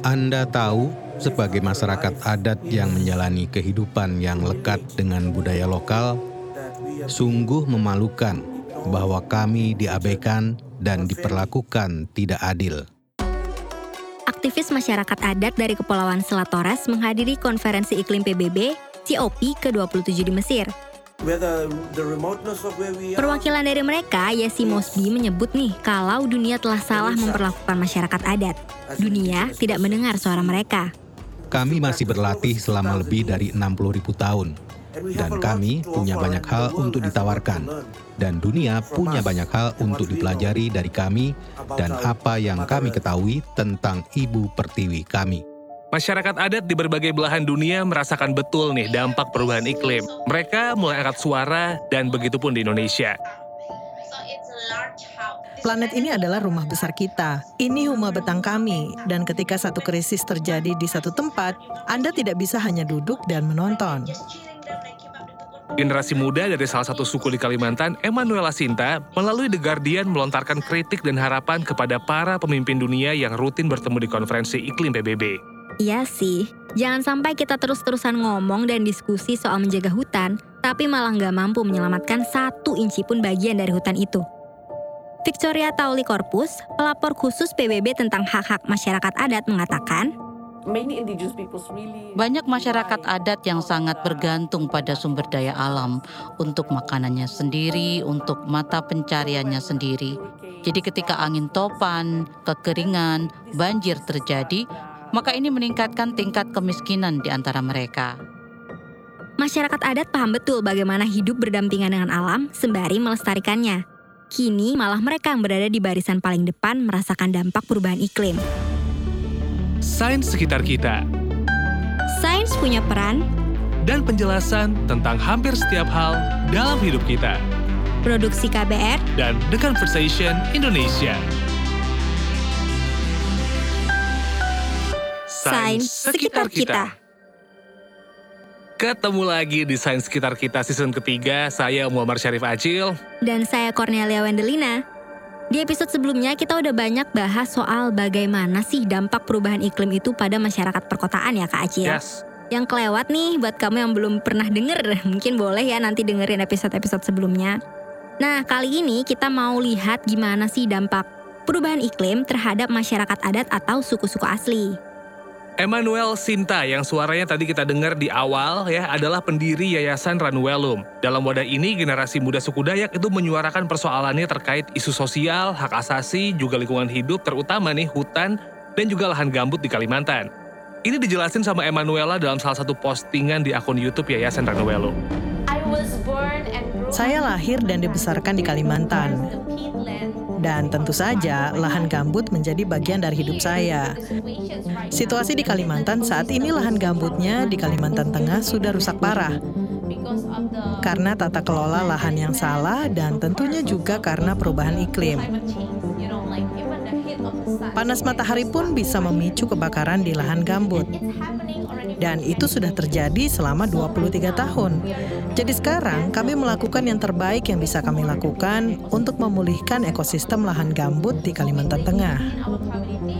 Anda tahu, sebagai masyarakat adat yang menjalani kehidupan yang lekat dengan budaya lokal, sungguh memalukan bahwa kami diabaikan dan diperlakukan tidak adil. Aktivis masyarakat adat dari Kepulauan Selat Torres menghadiri konferensi iklim PBB COP ke-27 di Mesir. Where the, the remoteness of where we are. Perwakilan dari mereka, Yesi Mosby menyebut nih kalau dunia telah salah memperlakukan masyarakat adat. Dunia tidak mendengar suara mereka. Kami masih berlatih selama lebih dari 60.000 tahun, And we have dan kami punya banyak hal untuk ditawarkan. Dan dunia punya banyak hal untuk dipelajari dari kami dan apa yang kami ketahui tentang ibu pertiwi kami. Masyarakat adat di berbagai belahan dunia merasakan betul nih dampak perubahan iklim. Mereka mulai angkat suara dan begitu pun di Indonesia. Planet ini adalah rumah besar kita. Ini rumah betang kami. Dan ketika satu krisis terjadi di satu tempat, Anda tidak bisa hanya duduk dan menonton. Generasi muda dari salah satu suku di Kalimantan, Emanuela Sinta, melalui The Guardian melontarkan kritik dan harapan kepada para pemimpin dunia yang rutin bertemu di konferensi iklim PBB. Iya sih, jangan sampai kita terus-terusan ngomong dan diskusi soal menjaga hutan, tapi malah nggak mampu menyelamatkan satu inci pun bagian dari hutan itu. Victoria Tauli Corpus, pelapor khusus PBB tentang hak-hak masyarakat adat mengatakan, many indigenous peoples really Banyak masyarakat adat yang sangat bergantung pada sumber daya alam untuk makanannya sendiri, untuk mata pencariannya sendiri. Jadi ketika angin topan, kekeringan, banjir terjadi, maka ini meningkatkan tingkat kemiskinan di antara mereka. masyarakat adat paham betul bagaimana hidup berdampingan dengan alam sembari melestarikannya. Kini malah mereka yang berada di barisan paling depan merasakan dampak perubahan iklim. Sains sekitar kita Sains punya peran, dan penjelasan tentang hampir setiap hal dalam hidup kita. produksi KBR, Dan The Conversation Indonesia. Sains sekitar kita. Ketemu lagi di Sains Sekitar Kita season ketiga, saya Muhammad Syarif Acil. Dan saya Cornelia Wendelina. Di episode sebelumnya kita udah banyak bahas soal bagaimana sih dampak perubahan iklim itu pada masyarakat perkotaan ya Kak Acil. Yes. Yang kelewat nih buat kamu yang belum pernah denger, mungkin boleh ya nanti dengerin episode-episode sebelumnya. Nah, kali ini kita mau lihat gimana sih dampak perubahan iklim terhadap masyarakat adat atau suku-suku asli. Emmanuel Sinta yang suaranya tadi kita dengar di awal ya adalah pendiri Yayasan Ranuelum. Dalam wadah ini generasi muda suku Dayak itu menyuarakan persoalannya terkait isu sosial, hak asasi, juga lingkungan hidup terutama nih hutan dan juga lahan gambut di Kalimantan. Ini dijelasin sama Emanuela dalam salah satu postingan di akun YouTube Yayasan Ranuelum. Saya lahir dan dibesarkan di Kalimantan. Dan tentu saja lahan gambut menjadi bagian dari hidup saya. Situasi di Kalimantan saat ini lahan gambutnya di Kalimantan Tengah sudah rusak parah. Karena tata kelola lahan yang salah dan tentunya juga karena perubahan iklim. Panas matahari pun bisa memicu kebakaran di lahan gambut. Dan itu sudah terjadi selama 23 tahun. Jadi sekarang kami melakukan yang terbaik yang bisa kami lakukan untuk memulihkan ekosistem lahan gambut di Kalimantan Tengah.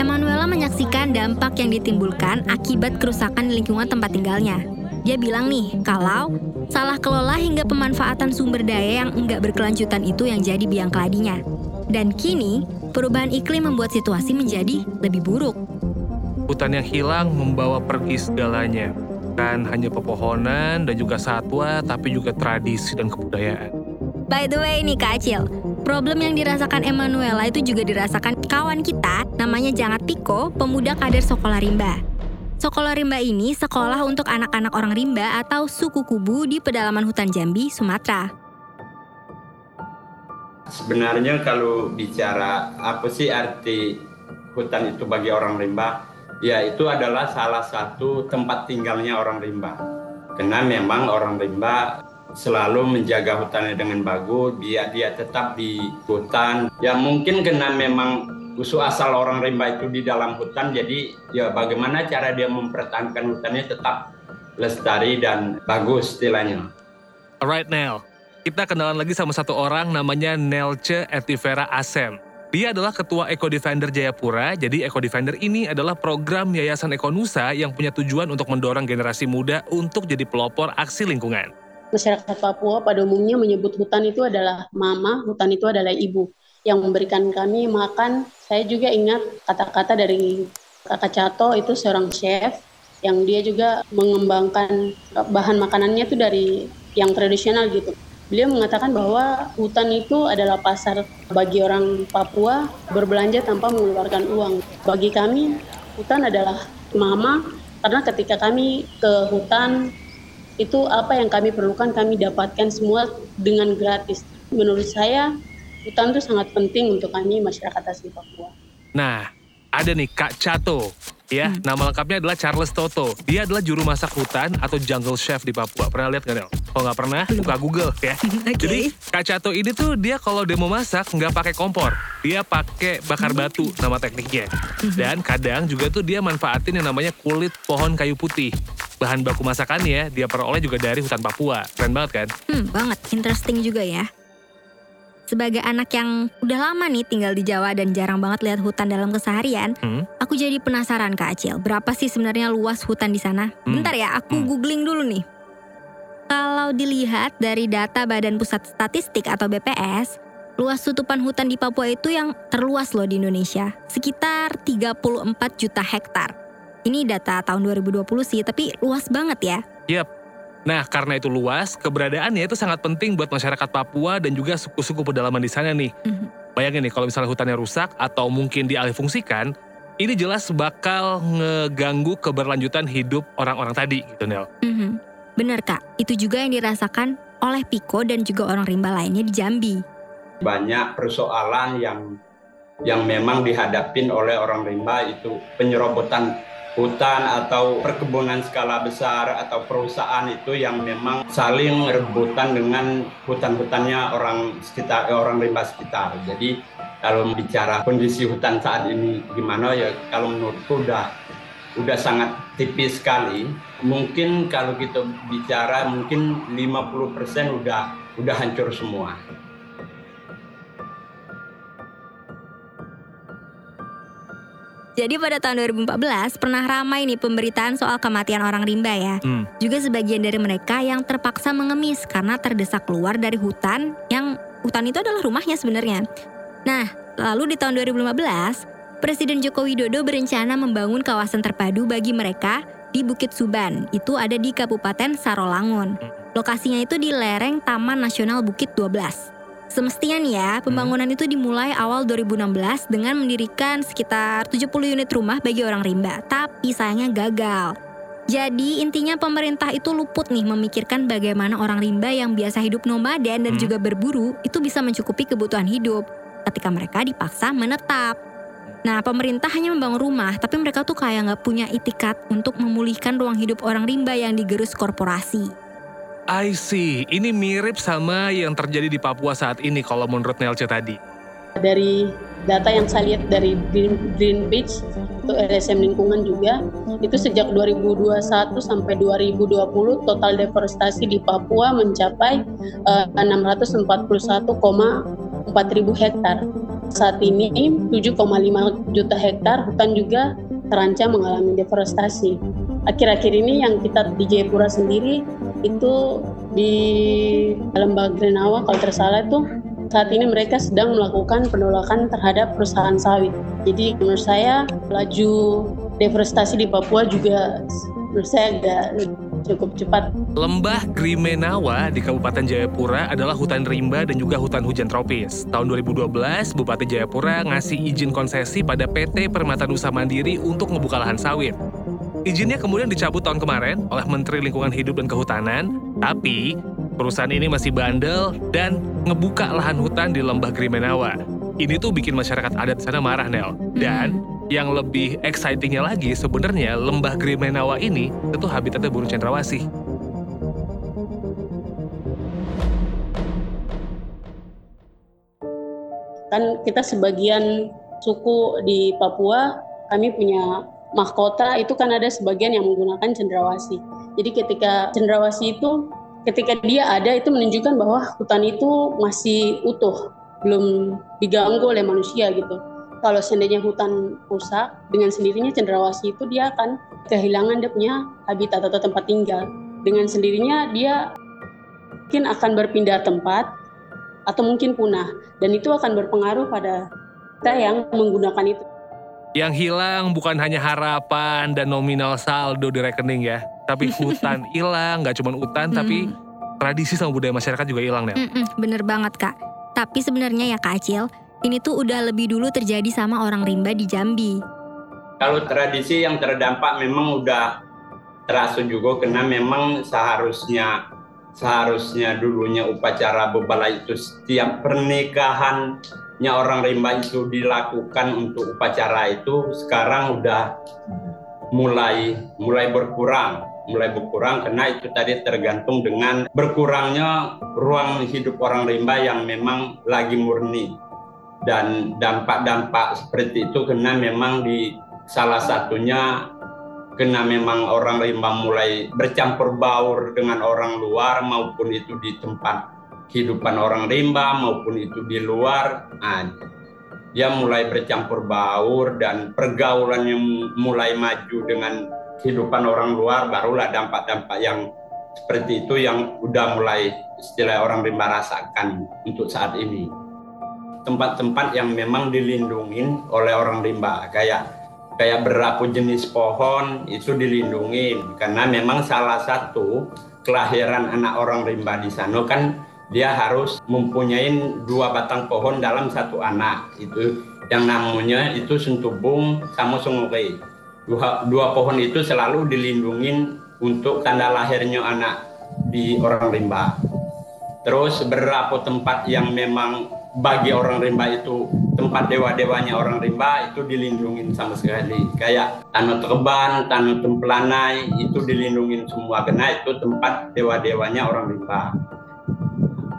Emanuela menyaksikan dampak yang ditimbulkan akibat kerusakan lingkungan tempat tinggalnya. Dia bilang nih, kalau salah kelola hingga pemanfaatan sumber daya yang enggak berkelanjutan itu yang jadi biang keladinya. Dan kini, perubahan iklim membuat situasi menjadi lebih buruk. Hutan yang hilang membawa pergi segalanya. Kan hanya pepohonan dan juga satwa, tapi juga tradisi dan kebudayaan. By the way nih Kak Acil, problem yang dirasakan Emanuela itu juga dirasakan kawan kita namanya Jangat Tiko, pemuda kader Sekolah Rimba. Sekolah Rimba ini sekolah untuk anak-anak orang rimba atau suku kubu di pedalaman hutan Jambi, Sumatera. Sebenarnya kalau bicara apa sih arti hutan itu bagi orang rimba, ya itu adalah salah satu tempat tinggalnya orang rimba. Karena memang orang rimba selalu menjaga hutannya dengan bagus, dia dia tetap di hutan. Ya mungkin karena memang usul asal orang rimba itu di dalam hutan, jadi ya bagaimana cara dia mempertahankan hutannya tetap lestari dan bagus istilahnya. Alright Nel, kita kenalan lagi sama satu orang namanya Nelce Etivera Asem. Dia adalah ketua Eco Defender Jayapura. Jadi Eco Defender ini adalah program Yayasan Ekonusa yang punya tujuan untuk mendorong generasi muda untuk jadi pelopor aksi lingkungan. Masyarakat Papua pada umumnya menyebut hutan itu adalah mama, hutan itu adalah ibu yang memberikan kami makan. Saya juga ingat kata-kata dari Kakak Cato itu seorang chef yang dia juga mengembangkan bahan makanannya itu dari yang tradisional gitu. Beliau mengatakan bahwa hutan itu adalah pasar bagi orang Papua berbelanja tanpa mengeluarkan uang. Bagi kami, hutan adalah mama karena ketika kami ke hutan itu apa yang kami perlukan kami dapatkan semua dengan gratis. Menurut saya hutan itu sangat penting untuk kami masyarakat asli Papua. Nah, ada nih Kak Cato ya. Hmm. Nama lengkapnya adalah Charles Toto. Dia adalah juru masak hutan atau jungle chef di Papua. Pernah lihat nggak, Nel? Kalau nggak pernah, buka Google ya. Oke. Jadi Kak Cato ini tuh dia kalau mau masak nggak pakai kompor. Dia pakai bakar batu nama tekniknya. Dan kadang juga tuh dia manfaatin yang namanya kulit pohon kayu putih. Bahan baku masakannya dia peroleh juga dari hutan Papua. Keren banget kan? Hmm, banget. Interesting juga ya. Sebagai anak yang udah lama nih tinggal di Jawa dan jarang banget lihat hutan dalam keseharian, Hmm. aku jadi penasaran Kak Acil, berapa sih sebenarnya luas hutan di sana? Hmm. Bentar ya, aku Hmm. googling dulu nih. Kalau dilihat dari data Badan Pusat Statistik atau BPS, luas tutupan hutan di Papua itu yang terluas loh di Indonesia, sekitar 34 juta hektar. Ini data tahun 2020 sih, tapi luas banget ya. Nah, karena itu luas, keberadaannya itu sangat penting buat masyarakat Papua dan juga suku-suku pedalaman di sana nih. Mhm. Bayangin nih, kalau misalnya hutannya rusak atau mungkin dialihfungsikan, ini jelas bakal ngeganggu keberlanjutan hidup orang-orang tadi gitu, Nel. Mhm. Bener Kak, itu juga yang dirasakan oleh Piko dan juga orang rimba lainnya di Jambi. banyak persoalan yang yang memang dihadapin oleh orang rimba itu penyerobotan hutan atau perkebunan skala besar atau perusahaan itu yang memang saling rebutan dengan hutan-hutannya orang sekitar eh, orang rimba sekitar. Jadi kalau bicara kondisi hutan saat ini gimana ya kalau menurutku udah udah sangat tipis sekali. Mungkin kalau kita bicara mungkin 50% udah udah hancur semua. Jadi pada tahun 2014 pernah ramai nih pemberitaan soal kematian orang rimba ya. Hmm. Juga sebagian dari mereka yang terpaksa mengemis karena terdesak keluar dari hutan yang hutan itu adalah rumahnya sebenarnya. Nah, lalu di tahun 2015, Presiden Joko Widodo berencana membangun kawasan terpadu bagi mereka di Bukit Suban. Itu ada di Kabupaten Sarolangun. Lokasinya itu di lereng Taman Nasional Bukit 12. Semestinya nih ya, pembangunan itu dimulai awal 2016 dengan mendirikan sekitar 70 unit rumah bagi orang rimba, tapi sayangnya gagal. Jadi intinya pemerintah itu luput nih memikirkan bagaimana orang rimba yang biasa hidup nomaden dan Hmm. juga berburu itu bisa mencukupi kebutuhan hidup ketika mereka dipaksa menetap. Nah pemerintah hanya membangun rumah tapi mereka tuh kayak nggak punya itikat untuk memulihkan ruang hidup orang rimba yang digerus korporasi. I see, ini mirip sama yang terjadi di Papua saat ini kalau menurut Nelce tadi. Dari data yang saya lihat dari Green, Green Beach, itu LSM lingkungan juga, itu sejak 2021 sampai 2020 total deforestasi di Papua mencapai eh, 641,4 ribu hektar. Saat ini 7,5 juta hektar hutan juga terancam mengalami deforestasi. Akhir-akhir ini yang kita di Jayapura sendiri itu di Lembah Grenawa kalau tersalah itu saat ini mereka sedang melakukan penolakan terhadap perusahaan sawit. Jadi menurut saya laju deforestasi di Papua juga menurut saya agak cukup cepat. Lembah Grimenawa di Kabupaten Jayapura adalah hutan rimba dan juga hutan hujan tropis. Tahun 2012, Bupati Jayapura ngasih izin konsesi pada PT Permata Nusa Mandiri untuk ngebuka lahan sawit. Izinnya kemudian dicabut tahun kemarin oleh Menteri Lingkungan Hidup dan Kehutanan, tapi perusahaan ini masih bandel dan ngebuka lahan hutan di Lembah Grimenawa. Ini tuh bikin masyarakat adat sana marah, Nel. Dan yang lebih excitingnya lagi, sebenarnya Lembah Grimenawa ini itu habitatnya burung cendrawasih. Kan kita sebagian suku di Papua kami punya mahkota itu kan ada sebagian yang menggunakan cendrawasih. Jadi ketika cendrawasih itu ketika dia ada itu menunjukkan bahwa hutan itu masih utuh. belum diganggu oleh manusia gitu. Kalau seandainya hutan rusak, dengan sendirinya cendrawasih itu dia akan kehilangan dia punya habitat atau tempat tinggal. Dengan sendirinya dia mungkin akan berpindah tempat atau mungkin punah. Dan itu akan berpengaruh pada kita yang menggunakan itu. Yang hilang bukan hanya harapan dan nominal saldo di rekening ya, tapi hutan hilang, nggak cuma hutan, tapi tradisi sama budaya masyarakat juga hilang Nel. Mm-mm, bener banget kak. Tapi sebenarnya ya kak Acil, ini tuh udah lebih dulu terjadi sama orang rimba di Jambi. Kalau tradisi yang terdampak memang udah terasa juga karena memang seharusnya seharusnya dulunya upacara bebala itu setiap pernikahannya orang rimba itu dilakukan untuk upacara itu sekarang udah mulai mulai berkurang. Mulai berkurang karena itu tadi tergantung dengan berkurangnya ruang hidup orang rimba yang memang lagi murni. Dan dampak-dampak seperti itu karena memang di salah satunya karena memang orang rimba mulai bercampur baur dengan orang luar maupun itu di tempat kehidupan orang rimba maupun itu di luar nah, dia mulai bercampur baur dan pergaulannya mulai maju dengan kehidupan orang luar barulah dampak-dampak yang seperti itu yang udah mulai istilah orang rimba rasakan untuk saat ini. Tempat-tempat yang memang dilindungi oleh orang rimba kayak kayak berapa jenis pohon itu dilindungi. Karena memang salah satu kelahiran anak orang rimba di sana kan dia harus mempunyai dua batang pohon dalam satu anak. Itu yang namanya itu sentubung sama sungai dua, dua pohon itu selalu dilindungi untuk tanda lahirnya anak di orang rimba. Terus beberapa tempat yang memang bagi orang rimba itu tempat dewa-dewanya orang rimba itu dilindungi sama sekali. Kayak tanah terban, tanah tempelanai itu dilindungi semua. Karena itu tempat dewa-dewanya orang rimba.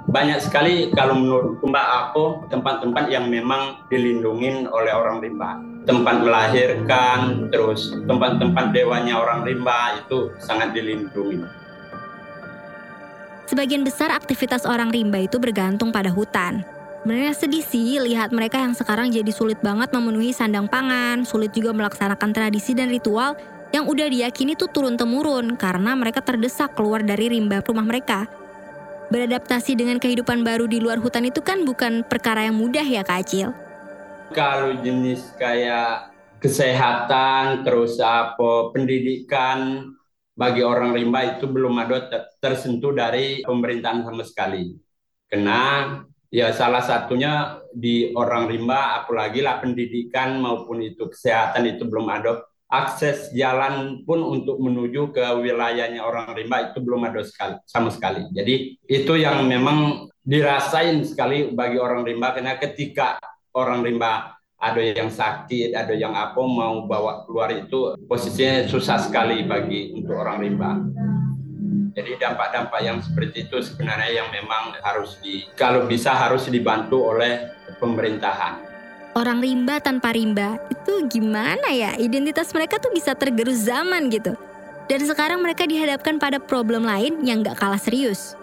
Banyak sekali kalau menurut Mbak aku tempat-tempat yang memang dilindungi oleh orang rimba. Tempat melahirkan terus tempat-tempat dewanya orang rimba itu sangat dilindungi. Sebagian besar aktivitas orang rimba itu bergantung pada hutan. Sebenarnya sedih sih lihat mereka yang sekarang jadi sulit banget memenuhi sandang pangan, sulit juga melaksanakan tradisi dan ritual yang udah diyakini tuh turun-temurun karena mereka terdesak keluar dari rimba rumah mereka. Beradaptasi dengan kehidupan baru di luar hutan itu kan bukan perkara yang mudah ya Kak Acil. Kalau jenis kayak kesehatan, terus apa pendidikan bagi orang rimba itu belum ada tersentuh dari pemerintahan sama sekali. Karena ya salah satunya di orang rimba apalagi lah pendidikan maupun itu kesehatan itu belum ada akses jalan pun untuk menuju ke wilayahnya orang rimba itu belum ada sekali, sama sekali jadi itu yang memang dirasain sekali bagi orang rimba karena ketika orang rimba ada yang sakit, ada yang apa mau bawa keluar itu posisinya susah sekali bagi untuk orang rimba. Jadi dampak-dampak yang seperti itu sebenarnya yang memang harus di kalau bisa harus dibantu oleh pemerintahan. Orang rimba tanpa rimba itu gimana ya? Identitas mereka tuh bisa tergerus zaman gitu. Dan sekarang mereka dihadapkan pada problem lain yang gak kalah serius.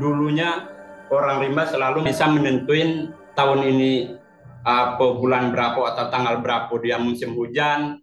Dulunya orang rimba selalu bisa menentuin tahun ini apa bulan berapa atau tanggal berapa dia musim hujan,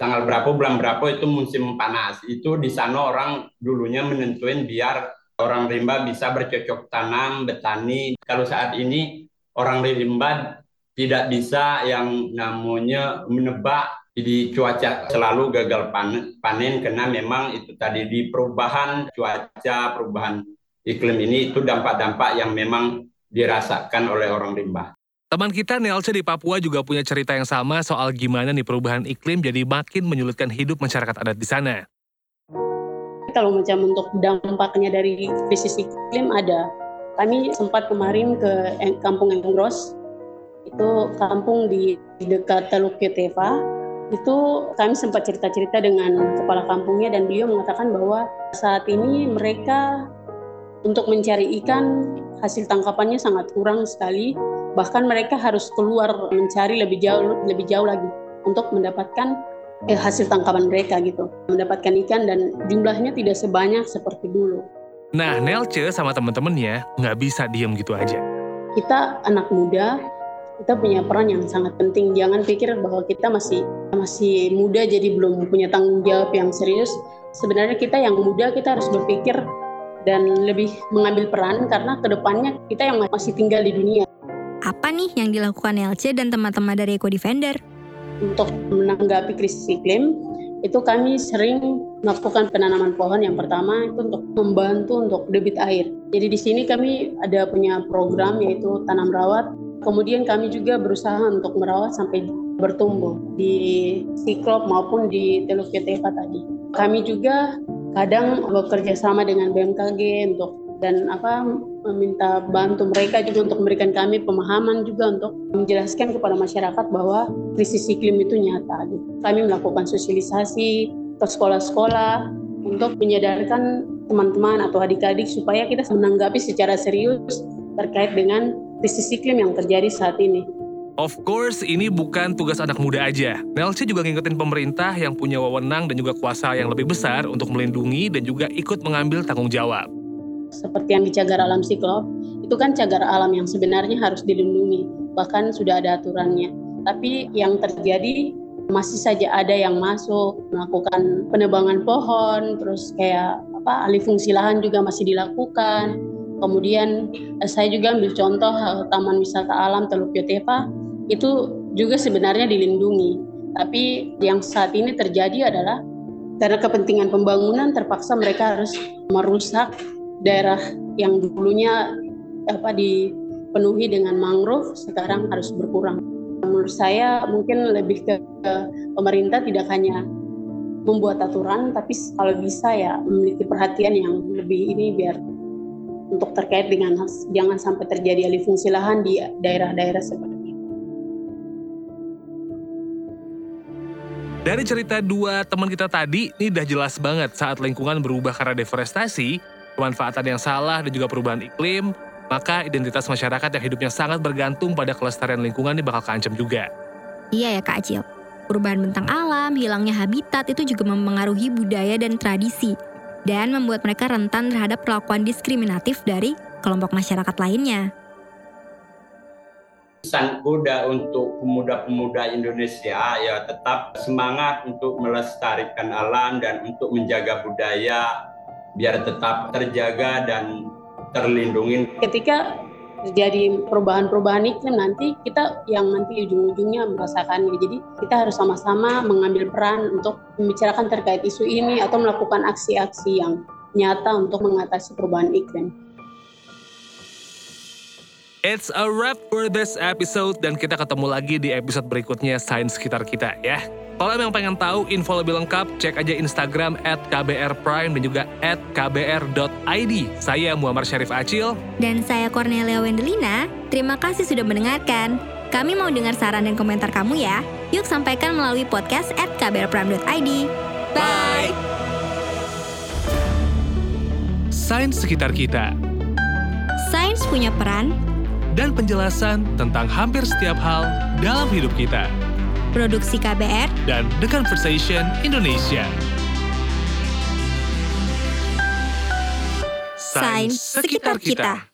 tanggal berapa bulan berapa itu musim panas. Itu di sana orang dulunya menentuin biar orang rimba bisa bercocok tanam bertani. Kalau saat ini orang rimba tidak bisa yang namanya menebak di cuaca. Selalu gagal panen, panen karena memang itu tadi di perubahan cuaca perubahan iklim ini itu dampak-dampak yang memang dirasakan oleh orang rimba. Teman kita Nelce di Papua juga punya cerita yang sama soal gimana nih perubahan iklim jadi makin menyulitkan hidup masyarakat adat di sana. Kalau macam untuk dampaknya dari krisis iklim ada. Kami sempat kemarin ke Kampung Engros, itu kampung di dekat Teluk Yoteva. Itu kami sempat cerita-cerita dengan kepala kampungnya dan beliau mengatakan bahwa saat ini mereka untuk mencari ikan hasil tangkapannya sangat kurang sekali bahkan mereka harus keluar mencari lebih jauh lebih jauh lagi untuk mendapatkan eh, hasil tangkapan mereka gitu mendapatkan ikan dan jumlahnya tidak sebanyak seperti dulu nah Nelce sama temen-temennya nggak bisa diem gitu aja kita anak muda kita punya peran yang sangat penting. Jangan pikir bahwa kita masih masih muda jadi belum punya tanggung jawab yang serius. Sebenarnya kita yang muda kita harus berpikir dan lebih mengambil peran karena ke depannya kita yang masih tinggal di dunia. Apa nih yang dilakukan LC dan teman-teman dari Eco Defender? Untuk menanggapi krisis iklim, itu kami sering melakukan penanaman pohon yang pertama itu untuk membantu untuk debit air. Jadi di sini kami ada punya program yaitu tanam rawat. Kemudian kami juga berusaha untuk merawat sampai bertumbuh di Siklop maupun di Teluk Keteva tadi. Kami juga kadang bekerja sama dengan BMKG untuk dan apa meminta bantu mereka juga untuk memberikan kami pemahaman juga untuk menjelaskan kepada masyarakat bahwa krisis iklim itu nyata. Kami melakukan sosialisasi ke sekolah-sekolah untuk menyadarkan teman-teman atau adik-adik supaya kita menanggapi secara serius terkait dengan krisis iklim yang terjadi saat ini. Of course, ini bukan tugas anak muda aja. Nelci juga ngingetin pemerintah yang punya wewenang dan juga kuasa yang lebih besar untuk melindungi dan juga ikut mengambil tanggung jawab seperti yang di cagar alam siklop, itu kan cagar alam yang sebenarnya harus dilindungi, bahkan sudah ada aturannya. Tapi yang terjadi masih saja ada yang masuk melakukan penebangan pohon, terus kayak apa alih fungsi lahan juga masih dilakukan. Kemudian eh, saya juga ambil contoh eh, Taman Wisata Alam Teluk Yotefa itu juga sebenarnya dilindungi. Tapi yang saat ini terjadi adalah karena kepentingan pembangunan terpaksa mereka harus merusak daerah yang dulunya apa dipenuhi dengan mangrove sekarang harus berkurang. Menurut saya mungkin lebih ke, pemerintah tidak hanya membuat aturan, tapi kalau bisa ya memiliki perhatian yang lebih ini biar untuk terkait dengan jangan sampai terjadi alih fungsi lahan di daerah-daerah seperti Dari cerita dua teman kita tadi, ini udah jelas banget saat lingkungan berubah karena deforestasi, pemanfaatan yang salah dan juga perubahan iklim, maka identitas masyarakat yang hidupnya sangat bergantung pada kelestarian lingkungan ini bakal keancam juga. Iya ya Kak Acil. Perubahan bentang alam, hilangnya habitat itu juga mempengaruhi budaya dan tradisi dan membuat mereka rentan terhadap perlakuan diskriminatif dari kelompok masyarakat lainnya. Pesan kuda untuk pemuda-pemuda Indonesia ya tetap semangat untuk melestarikan alam dan untuk menjaga budaya biar tetap terjaga dan terlindungi. Ketika terjadi perubahan-perubahan iklim nanti kita yang nanti ujung-ujungnya merasakannya. Jadi kita harus sama-sama mengambil peran untuk membicarakan terkait isu ini atau melakukan aksi-aksi yang nyata untuk mengatasi perubahan iklim. It's a wrap for this episode dan kita ketemu lagi di episode berikutnya Sains Sekitar Kita ya. Kalau yang pengen tahu info lebih lengkap, cek aja Instagram at KBR Prime dan juga at kbr.id. Saya Muhammad Syarif Acil. Dan saya Cornelia Wendelina. Terima kasih sudah mendengarkan. Kami mau dengar saran dan komentar kamu ya. Yuk sampaikan melalui podcast at kbrprime.id. Bye! Sains Sekitar Kita. Sains punya peran dan penjelasan tentang hampir setiap hal dalam hidup kita. Produksi KBR dan The Conversation Indonesia. Sains sekitar kita.